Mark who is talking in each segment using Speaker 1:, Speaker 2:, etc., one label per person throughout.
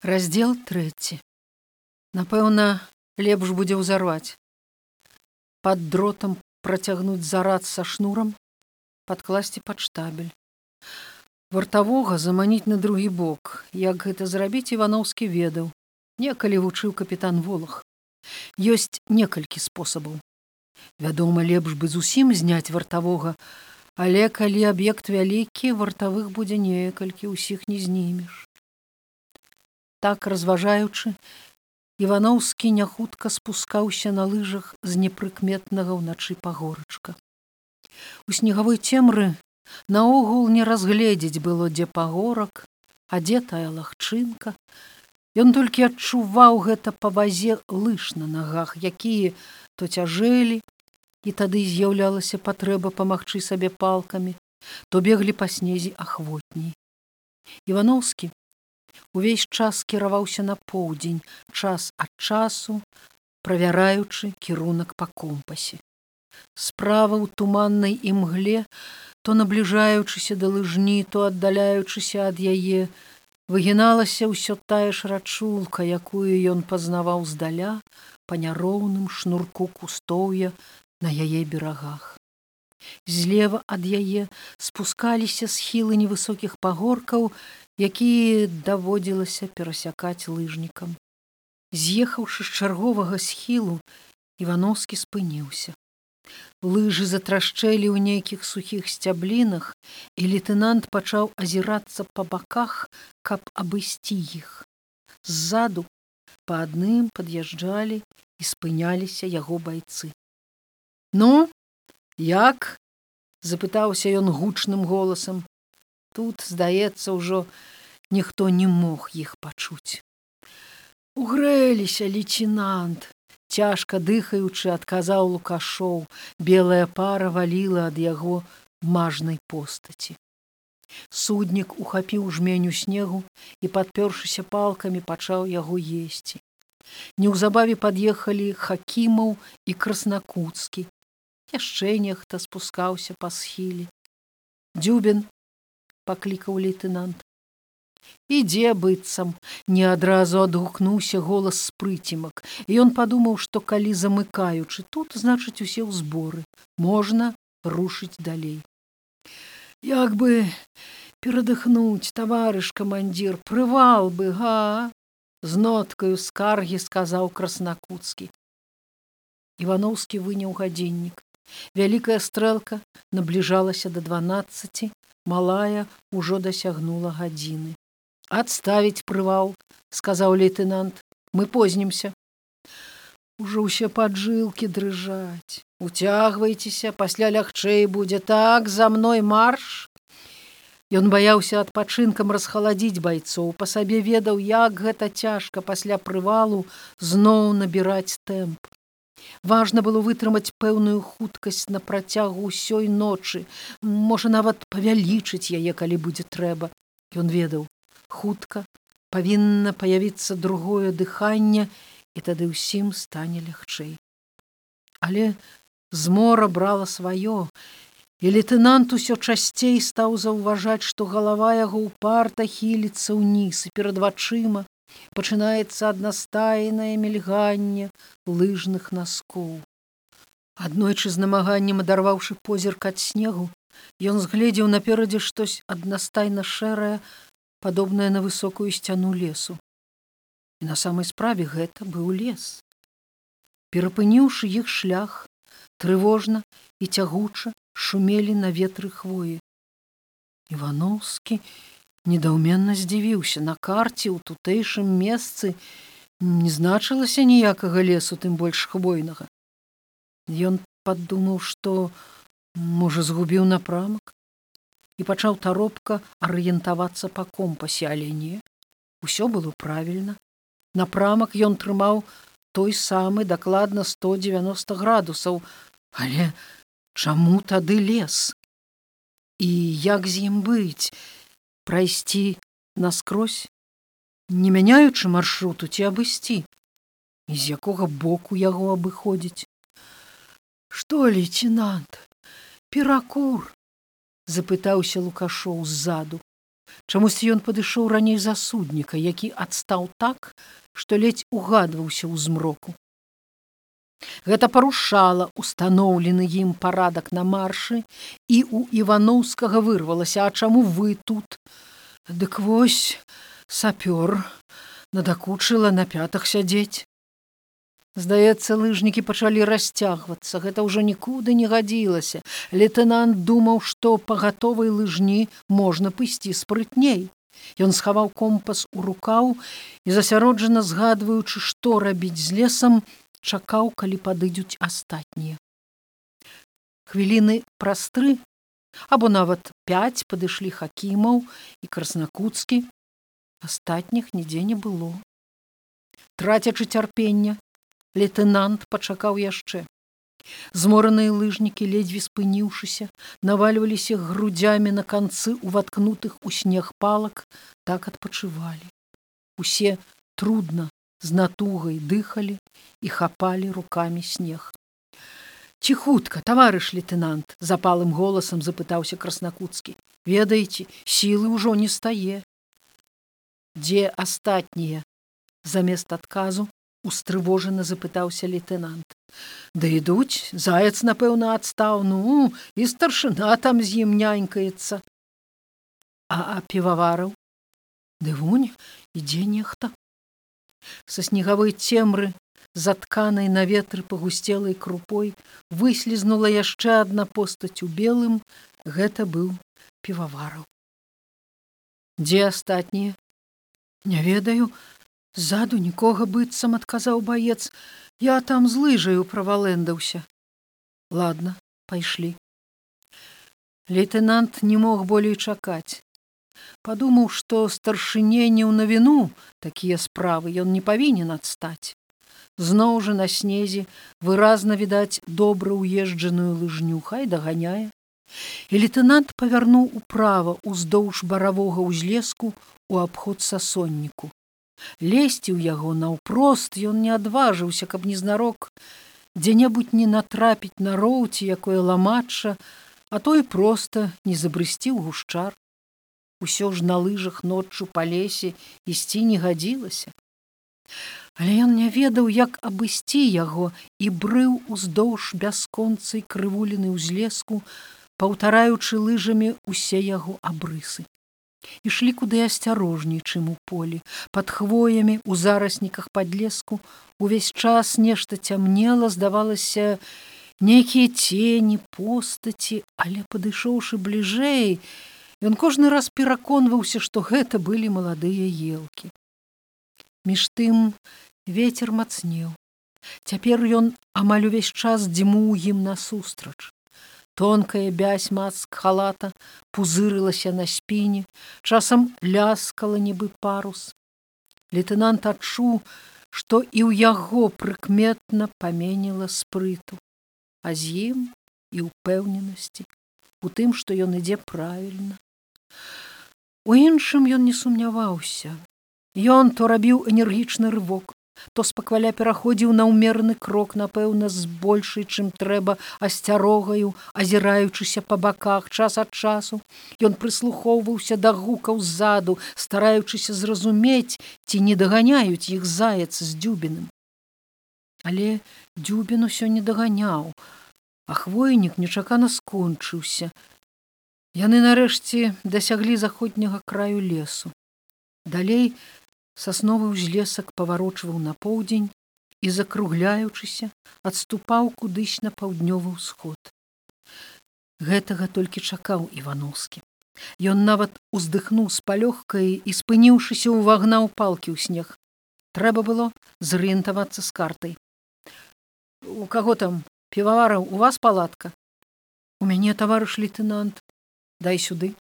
Speaker 1: раздел трэці напэўна лепш будзе ўзарваць. Под дротам працягнуць зарад са шнурам падкласці пад штабель. Вартавога заманіць на другі бок. Як гэта зрабіць івановскі ведаў. Некалі вучыў капітан волах. Ёсць некалькі спосабаў. Вядома лепш бы зусім зняць вартавога але калі аб'ект вялікі вартавых будзе некалькі ўсіх не знімеш так разважаючы ивановскі няхутка спускаўся на лыжах з непрыкметнага ўначы пагорачка. У снегавой цемры наогул не разгледзець было дзе пагорак а дзе тая лагчынка. Ён толькі адчуваў гэта па вазе лыж на нагах якія то цяжэлі і тады з'яўлялася патрэба памагчы сабе палкамі то беглі па снезе ахвотней. Ивановскі увесь час кіраваўся на поўдзень час ад часу правяраючы кірунак па компасе. Справа ў туманнай імгле то набліжаючыся да лыжні то аддаляючыся ад яе выгіналася ўсё тая ж рачулка якую ён пазнаваў здаля па няроўным шнурку кустоўя на яе берагах. Злева ад яе спускаліся схілы невысокіх пагоркаў якія даводзілася перасякаць лыжнікам. З'ехаўшы з чарговага схілу, Івановскі спыніўся. Лыжы затрашчэлі ў нейкіх сухіх сцяблінах, і лейтенант пачаў азірацца па баках, каб абысці іх. Ззаду па адным пад'язджалі і спыняліся яго байцы. Ну, як? запытаўся ён гучным голасам, Тут, здаецца, ўжо ніхто не мог іх пачуць. Угрэліся лейтенант, цяжка дыхаючы адказаў лукашоў, белая пара валіла ад яго мажнай постаці. Суднік ухапіў жменю снегу і, падпёршыся палкамі, пачаў яго есці. Неўзабаве пад'ехалі хакімаў і краснакуцкі. Яшчэ нехта спускаўся па схілі. Дзюбін паклікаў лейтенант ідзе быццам не адразу адгукнуўся голас з прыцімак і ён падумаў што калі замыкаючы тут значыць усе ў зборы можна рушыць далей як бы перадыхнуць таварыш камандзір прывал бы га з ноткаю скаргі сказаў краснакуцкі. Ивановскі выняў гадзіннік вялікая стрэлка набліжалася да дванаццаці малая ўжо дасягнула гадзіны. Адставіць прывал сказаў лейтенант мы познімся ужо ўсе паджылкі дрыжаць. Уцягвайцеся пасля лягчэй будзе. Так за мной марш Ён баяўся адпачынкам расхаладзіць байцоў. Па сабе ведаў як гэта цяжка пасля прывалу зноў набіраць тэмп Важна было вытрымаць пэўную хуткасць на працягу ўсёй ночы, можа нават павялічыць яе, калі будзе трэба. Ён ведаў, хутка павінна паявіцца другое дыханне і тады ўсім стане лягчэй. Але змора брала сваё, і лейтенант усё часцей стаў заўважаць, што галава яго ўпарта хіліцца ўніз і перад вачыма пачынаецца аднастайнае мільганне лыжных наскоў. Аднойчы з намаганнем адарваўшы позірк ад снегу, ён згледзеў наперадзе штось аднастайна шэрае, падобнае на высокую сцяну лесу. І на самай справе гэта быў лес. Перапыніўшы іх шлях, трывожна і цягуча шумелі на ветры хвоі. Івановскі, недаўменна здзівіўся. На карце ў тутэйшым месцы не значылася ніякага лесу тым больш хвойнага. Ён падумаў што можа згубіў напрамак і пачаў таропка арыентавацца па компасе але не усё было правільна. Напрамак ён трымаў той самы дакладна 190 градусаў. Але чаму тады лес? І як з ім быць прайсці наскрозь, не мяняючы маршруту ці абысці, і з якога боку яго абыходзіць. Што лейтенант, перакур, запытаўся лукашоў ззаду. Чамусьці ён падышоў раней засудніка, які адстаў так, што ледзь угадваўся ў змроку. Гэта парушала устаноўлены ім парадак на маршы і у івановскага вырвалася, а чаму вы тут? Дык вось сапёр надакучыла на пятах сядзець. Здаецца, лыжнікі пачалі расцягвацца, гэта ўжо нікуды не гадзілася. Лейтенант думаў, што па гатовай лыжні можна пайсці спрытней. Ён схаваў компас у рукаў і засяроджана згадваючы, што рабіць з лесам, чакаў, калі падыдуць астатнія. Хвіліны праз тры або нават пяць падышлі хакімаў і краснакуцкі. Астатніх нідзе не было. Трацячы цярпення, Лейтенант пачакаў яшчэ. Змораныя лыжнікі, ледзьве спыніўшыся, навальваліся грудзямі на канцы уваткнутых у снег палак, так адпачывалі. Усе трудна з натугай дыхалі і хапалі рукамі снег. Ці хутка, таварыш лейтенант, запалым голасам запытаўся краснакуцкі. Ведаеце, сілы ўжо не стае. Дзе астатнія? Замест адказу устрывожана запытаўся лейтенант да ідуць заяц напэўна адстаў ну і старшына там з ім нянькаецца а а півавараў ды вунь ідзе нехта са снегавой цемры затканай на ветры пагусцелай крупой выслізнула яшчэ адна постаць у белым гэта быў півавараў дзе астатнія не ведаю Ззаду нікога быццам адказаў баец, я там з лыжаю правалэндаўся. Ладно, пайшлі. Лейтенант не мог болей чакаць. Падумаў, што старшыне не ў навіну такія справы ён не павінен адстаць. Зноў жа на снезе выразна відаць добра ўезджаную лыжню, хай даганяе. І лейтенант павярнуў управа ўздоўж баравога ўзлеску у абход сасонніку. Лезці ў яго наўпрост ён не адважыўся, каб незнарок дзе-небудзь не натрапіць на роўці, якое ламачча, а той проста не забрысці ў гушчар. Усё ж на лыжах ноччу па лесе ісці не гадзілася. Але ён не ведаў, як абысці яго і брыў уздоўж бясконцай крывуліны ўзлеску, паўтараючы лыжамі усе яго абрысы. Ішлі куды асцярожней чым у полі под хвоямі у зарасніках подлеску увесь час нешта цямнела здавалася нейкія цені постаці але падышоўшы бліжэй ён кожны раз пераконваўся што гэта былі маладыя елкі. Між тым ветер мацнеў. Цяпер ён амаль увесь час дзьму ім насустрач. Тонкая бязь маск халата пузырылася на спіне часам ляскала нібы парус. Лейтенант адчуў што і ў яго прыкметна паменіла спрыту а з ім і ўпэўненасці у тым што ён ідзе правільна. У іншым ён не сумняваўся. Ён то рабіў энергічны рывок то спакваля пераходзіў на ўмераны крок напэўна з большай чым трэба асцярогаю азіраючыся па баках час ад часу. Ён прыслухоўваўся да гукаў ззаду стараючыся зразумець ці не даганяюць іх заяц з дзюбіным але дзюбін усё не даганяў а хвойнік нечакана скончыўся. Яны нарэшце дасяглі заходняга краю лесу. Далей сасновы ўзлесак паварочваў на поўдзень і закругляючыся адступаў кудысь на паўднёвы ўсход. Гэтага толькі чакаў івановскі. Ён нават уздыхнуў з палёгкай і спыніўшыся ўвагнаў палкі ў снег. Трэба было зрыентавацца з картай. У каго там півавараў? У вас палатка? У мяне таварыш лейтенант дай сюды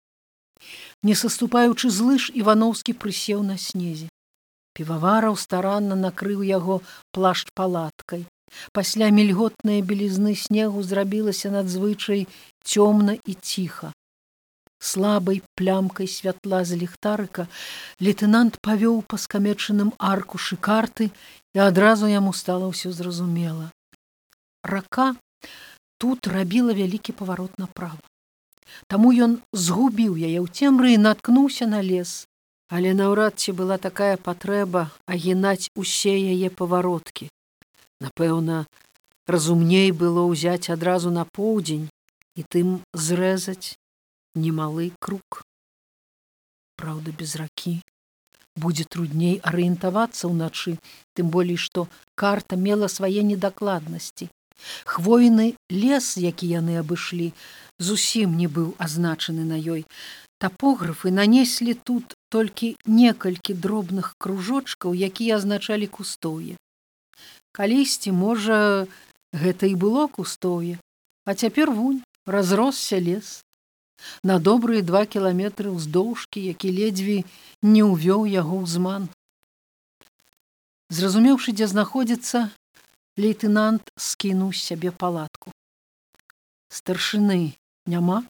Speaker 1: не саступаючы з лыж івановскі прысеў на снезе півавараў старанна накрыў яго плашч палаткай. Пасля мільготнай белізны снегу зрабілася надзвычай цёмна і ціха. Слабай плямкай святла з ліхтарыка лейтенант павёў па скамечаным аркушы карты і адразу яму стала ўсё зразумела. Рака тут рабіла вялікі паварот направа. Таму ён згубіў яе ў цемры і наткнуўся на лес. Але наўрад ці была такая патрэба агінаць усе яе павароткі. Напэўна, разумней было ўзяць адразу на поўдзень і тым зрэзаць немалы круг. Праўда, без ракі будзе трудней арыентавацца ўначы, тым болей, што карта мела свае недакладнасці. Хвойны лес, які яны абышлі, зусім не быў азначаны на ёй. Тапографы нанеслі тут толькі некалькі дробных кружочкаў, якія азначалі кустоўе. Калісьці, можа, гэта і было кустоўе, а цяпер вунь разросся лес. На добрыя два кіламетры ўздоўжкі, які ледзьве не ўвёў яго ў зман. Зразумеўшы, дзе знаходзіцца, лейтенант скінуў сябе палатку. Старшыны няма,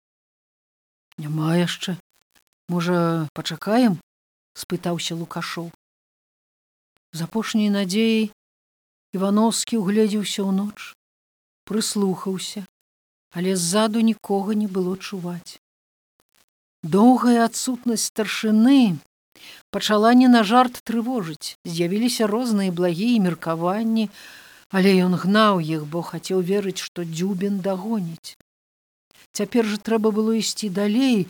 Speaker 1: няма яшчэ, можа, пачакаем, спытаўся лукашоў. З апошняй надзеяй Івановскі угледзеўся ў ноч, прыслухаўся, але ззаду нікога не было чуваць. Доўгая адсутнасць старшыны пачала не на жарт трывожыць, з'явіліся розныя благія меркаванні, але ён гнаў іх, бо хацеў верыць, што дзюбен дагоніць. Цяпер жа трэба было ісці далей,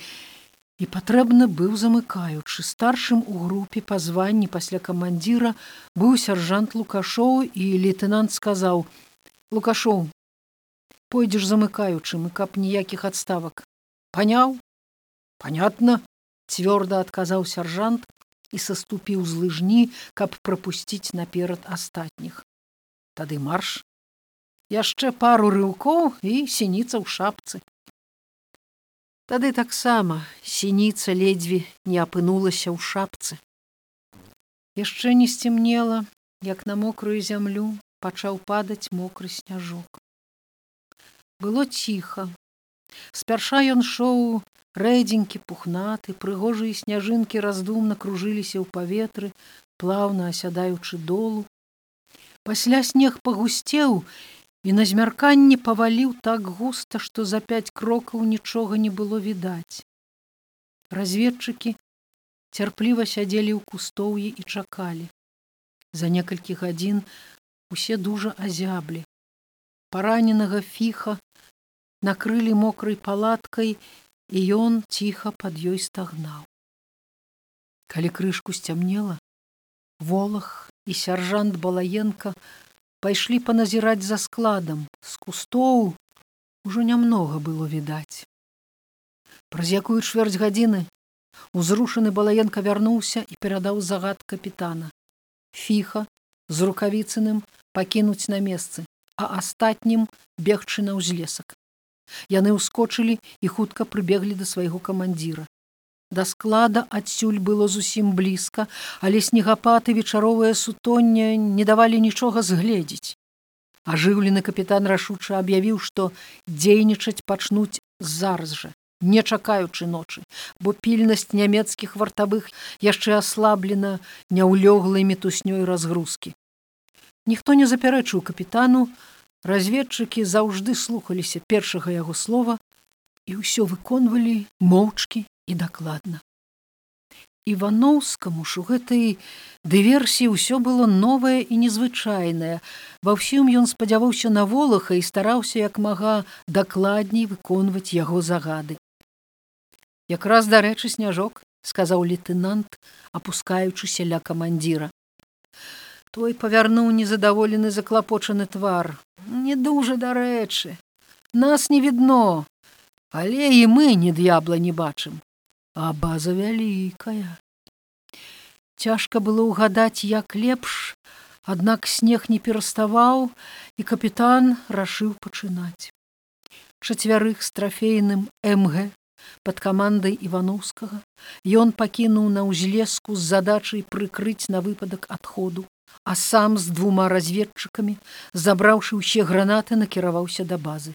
Speaker 1: і патрэбны быў замыкаючы. Старшым у групе па званні пасля камандзіра быў сяржант лукашоў і лейтенант сказаў: « Лукашоў, пойдзеш замыкаючым і каб ніякіх адставак паняў? Понятно цвёрда адказаў сяржант і саступіў з лыжні каб прапусціць наперад астатніх. Тады марш. Яшчэ пару рыўкоў і сініца ў шапцы тады таксама сініца ледзьве не апынулася ў шапцы яшчэ не сцемнела як на мокрую зямлю пачаў падаць мокры сняжок было ціха. Спярша ён шоў рэдзенькі пухнаты, прыгожыя сняжынкі раздумна кружыліся ў паветры, плаўна асядаючы долу. Пасля снег пагусцеў і на змярканне паваліў так густа, што за пяць крокаў нічога не было відаць. Разведчыкі цярпліва сядзелі ў кустоўі і чакалі. За некалькі гадзін усе дужа азяблі. Параненага фіха накрылі мокрай палаткай, і ён ціха пад ёй стагнаў. Калі крышку сцямнела, волах і сяржант балаенко пайшлі паназіраць за складам з кустоў ужо нямнога было відаць. Праз якую чвэрць гадзіны узрушаны балаенко вярнуўся і перадаў загад капітана. Фіха з рукавіцыным пакінуць на месцы, а астатнім бегчы на ўзлесак. Яны ўскочылі і хутка прыбеглі да свайго камандзіра. Да склада адсюль было зусім блізка, але снегапаты вечаровае сутонне не давалі нічога згледзець. Ажыўлены капітан рашуча аб'явіў, што дзейнічаць пачнуць зараз жа, не чакаючы ночы, бо пільнасць нямецкіх вартавых яшчэ аслаблена няўлёглай метуснёй разгрузкі. Ніхто не запярэчыў капітану, разведчыкі заўжды слухаліся першага яго слова і ўсё выконвалі моўчкі і дакладна. Іваноўскаму ж у гэтай дыверсіі ўсё было новае і незвычайнае. Ва ўсім ён спадзяваўся на волаха і стараўся як мага дакладней выконваць яго загады. Якраз дарэчы сняжок, сказаў лейтенант, апускаючыся ля камандзіра. Той павярнуў незадаволены заклапочаны твар. Не дужа дарэчы. Нас не відно, але і мы ні д'ябла не бачым. А база вялікая. Цяжка было ўгадаць, як лепш, аднак снег не пераставаў, і капітан рашыў пачынаць. Чацвярых з трафейным МГ под камандай івановскага ён пакінуў на ўзлеску з задачай прыкрыць на выпадак адходу а сам з двума разведчыкамі, забраўшы ўсе гранаты, накіраваўся да базы.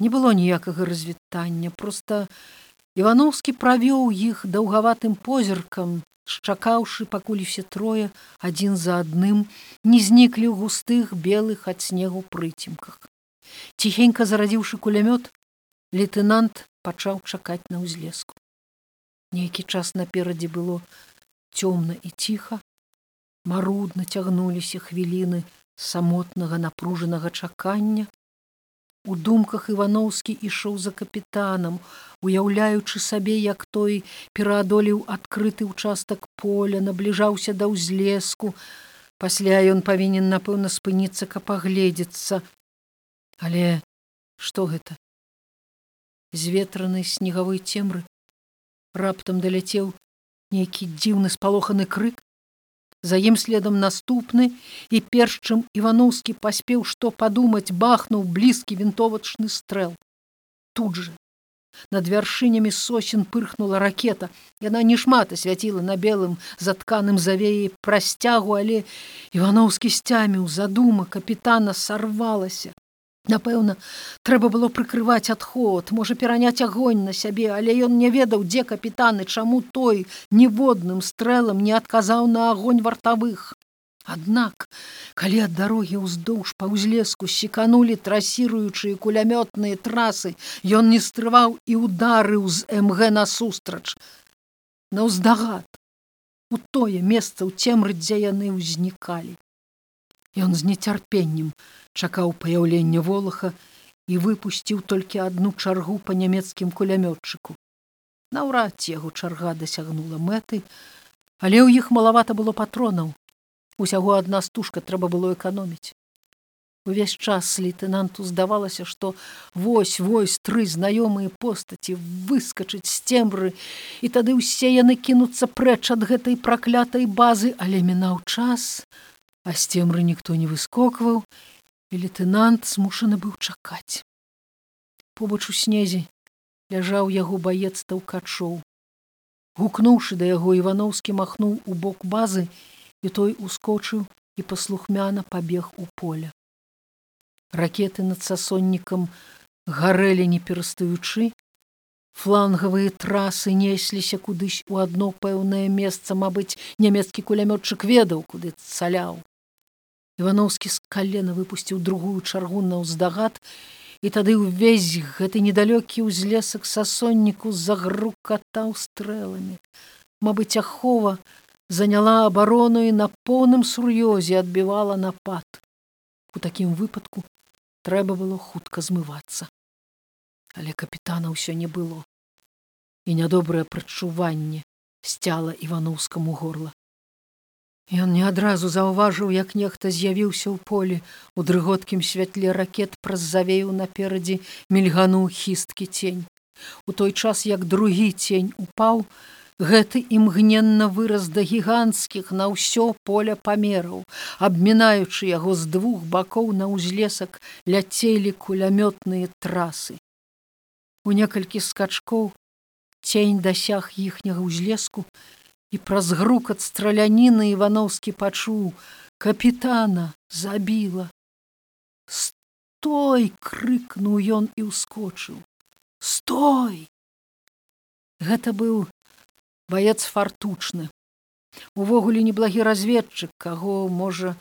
Speaker 1: Не было ніякага развітання, просто Івановскі правёў іх даўгаватым позіркам, шчакаўшы, пакуль усе трое адзін за адным не зніклі ў густых белых ад снегу прыцемках. Ціхенька зарадзіўшы кулямёт, лейтенант пачаў чакаць на ўзлеску. Нейкі час наперадзе было цёмна і ціха, марудна цягнуліся хвіліны самотнага напружанага чакання. У думках Івановскі ішоў за капітанам, уяўляючы сабе, як той пераадолеў адкрыты ўчастак поля, набліжаўся да ўзлеску. Пасля ён павінен, напэўна, спыніцца, каб пагледзецца. Але што гэта? З ветранай снегавой цемры раптам даляцеў нейкі дзіўны спалоханы крык за ім следам наступны і перш чым івановскі паспеў што падумаць бахнуў блізкі вінтовачны стрэл. Тут же над вяршынямі сосен пырхнула ракета. Яна не шмат асвяціла на белым затканым завеі прасцягу але івановскі сцяміў задума капітана сарвалася Напэўна, трэба было прыкрываць адход, можа пераняць агонь на сябе, але ён не ведаў, дзе капітаны, чаму той ніводным стрэлам не адказаў на агонь вартавых. Аднак, калі ад дарогі ўздоўж па ўзлеску секанулі трасіруючыя кулямётныя трасы, ён не стрываў і ударыў з МГ насустрач. На ўздагад у тое месца ў цемры, дзе яны ўзнікалі. Ён з нецярпеннем чакаў паяўлення волаха і выпусціў толькі адну чаргу па нямецкім кулямётчыку. Наўрад ці яго чарга дасягнула мэты, але ў іх малавата было патронаў. Усяго адна стужка трэба было эканоміць. Увесь час лейтенанту здавалася, што вось-вось тры знаёмыя постаці выскачыць з цембры, і тады ўсе яны кінуцца прэч ад гэтай праклятай базы, але мінаў час, а з цемры ніхто не выскокваў, і лейтенант змушаны быў чакаць. Побач у снезе ляжаў яго баец таўкачоў. Гукнуўшы да яго івановскі махнуў у бок базы, і той ускочыў і паслухмяна пабег у поля. Ракеты над сасоннікам гарэлі не перастаючы, флангавыя трасы несліся кудысь у адно пэўнае месца, мабыць, нямецкі кулямётчык ведаў, куды цаляў. Івановскі з калена выпусціў другую чаргу на ўздагад, і тады ўвесь гэты недалёкі ўзлесак сасонніку загрукатаў стрэламі. Мабыць, ахова заняла абарону і на поўным сур'ёзе адбівала напад. У такім выпадку трэба было хутка змывацца. Але капітана ўсё не было. І нядобрае прачуванне сцяла івановскаму горла. Ён не адразу заўважыў, як нехта з'явіўся ў полі у дрыготкім святле ракет праз завею наперадзе мільгануў хісткі цень. У той час як другі цень упаў, гэты імгненна выраз да гіганцкіх на ўсё поля памераў, абмінаючы яго з двух бакоў на ўзлесак ляцелі кулямётныя трасы. У некалькі скачкоў цень дасяг іхняга ўзлеску, і праз грукат страляніны ивановскі пачуў капітана забіла. Стой крыкнуў ён і ўскочыў. Стой! Гэта быў баец фартучны. Увогуле неблагі разведчык каго можа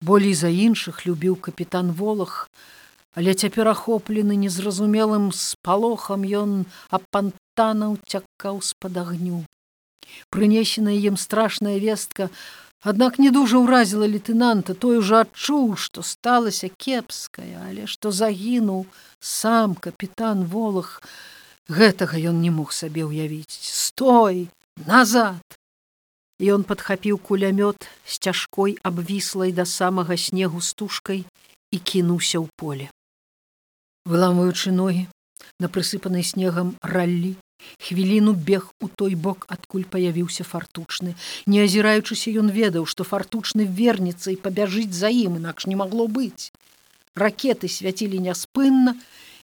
Speaker 1: болей за іншых любіў капітан волах але цяпер ахоплены незразумелым спалохам ён апантана уцякаў з-пад агню Прынесеная ім страшная вестка, аднак не дужа ўразіла лейтенанта, той ужо адчуў, што сталася кепская, але што загінуў сам капітан волах. Гэтага ён не мог сабе ўявіць. Стой назад! Ён падхапіў кулямёт з цяжкой абвіслай да самага снегу стужкай і кінуўся ў поле. Выламваючы ногі на прысыпанай снегам раллі, Хвіліну бег у той бок, адкуль паявіўся фартучны. Не азіраючыся, ён ведаў, што фартучны вернецца і пабяжыць за ім, інакш не магло быць. Ракеты свяцілі няспынна,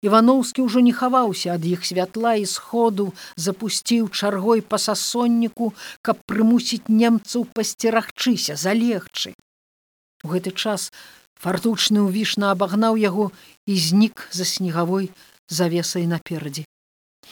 Speaker 1: Івановскі ўжо не хаваўся ад іх святла і сходу запусціў чаргой па сасонніку, каб прымусіць немцаў пасцерагчыся, залегчы. У гэты час фартучны ўвішна абагнаў яго і знік за снегавой завесай наперадзе.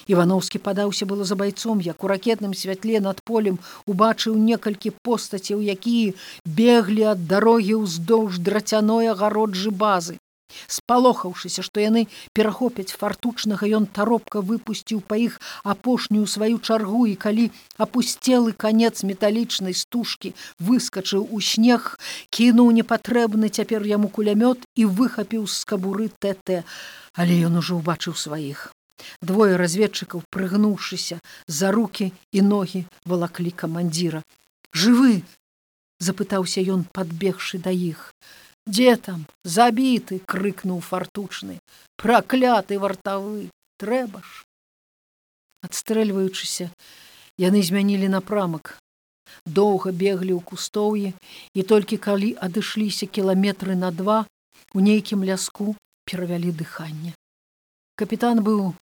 Speaker 1: Івановскі падаўся было за байцом, як у ракетным святле над полем убачыў некалькі постацяў, якія беглі ад дарогі ўздоўж драцяной агароджы базы. спалохаўшыся што яны перахопяць фартучнага ён таропка выпусціў па іх апошнюю сваю чаргу і калі апусцелы канец металічнай стужкі выскачыў у снег кінуў непатрэбны цяпер яму кулямёт і выхапіў з кабуры тт але ён ужо ўбачыў сваіх двое разведчыкаў прыгнуўшыся за руки і ногі валаклі камандзіра. Жывы запытаўся ён подбегшы да іх. Дзе там? Забіты крыкнуў фартучны. Пракляты вартавы! Трэба ж! Адстрэльваючыся яны змянілі напрамак. Доўга беглі ў кустоўі і толькі калі адышліся кіламетры на два у нейкім ляску перавялі дыханне. Капітан быў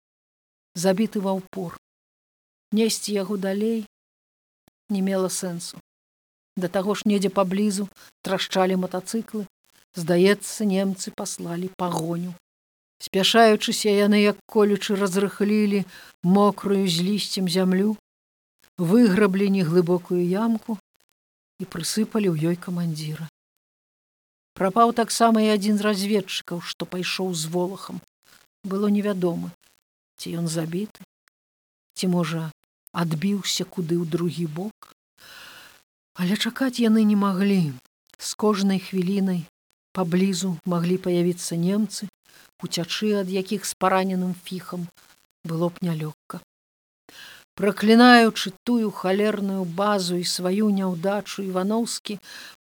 Speaker 1: забіты ва ўпор несці яго далей не мела сэнсу да таго ж недзе паблізу трашчалі матацыклы здаецца немцы паслалі пагоню спяшаючыся яны як колючы разрыхлілі мокрую з лісцем зямлю выграблі неглыбокую ямку і прысыпалі ў ёй камандзіра. Прапаў таксама і адзін з разведчыкаў што пайшоў з волахам. Было невядома ці ён забіты? Ці можа адбіўся куды ў другі бок? Але чакаць яны не маглі. З кожнай хвілінай паблізу маглі паявіцца немцы уцячы ад якіх з параненым фіхам. Было б нялёгка праклінаючы тую халерную базу і сваю няўдачу івановскі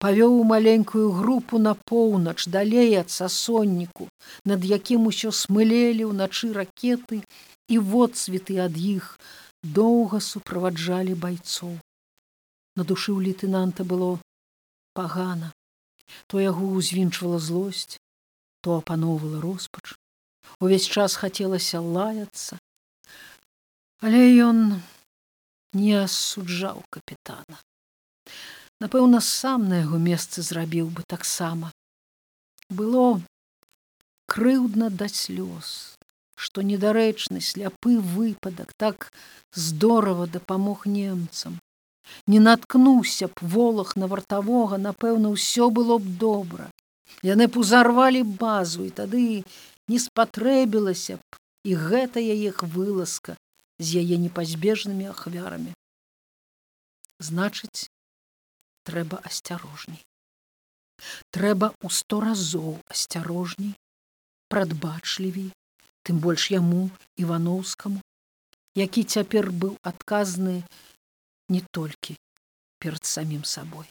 Speaker 1: павёў маленькую групу на поўнач далей ад сасонніку над якім усё смылелі ўначы ракеты і водцветы ад іх доўга суправаджалі байцоў на душы ў лейтенанта было пагана то яго ўзвінчвала злосць, то апаноўвала роспач. Увесь час хацелася лаяцца, але ён не асуджаў капітана. Напэўна, сам на яго месцы зрабіў бы таксама. Было крыўдна да слёз, што недарэчны сляпы выпадак так здорава дапамог немцам не наткнуўся б волах на вартавога напэўна ўсё было б добра яны б узарвалі базу і тады не спатрэбілася б і гэтая іх вылазка з яе непазбежнымі ахвярамі. Значыць трэба асцярожней. Трэба ў сто разоў асцярожней прадбачлівей тым больш яму івановскаму які цяпер быў адказны не толькі перад самім сабой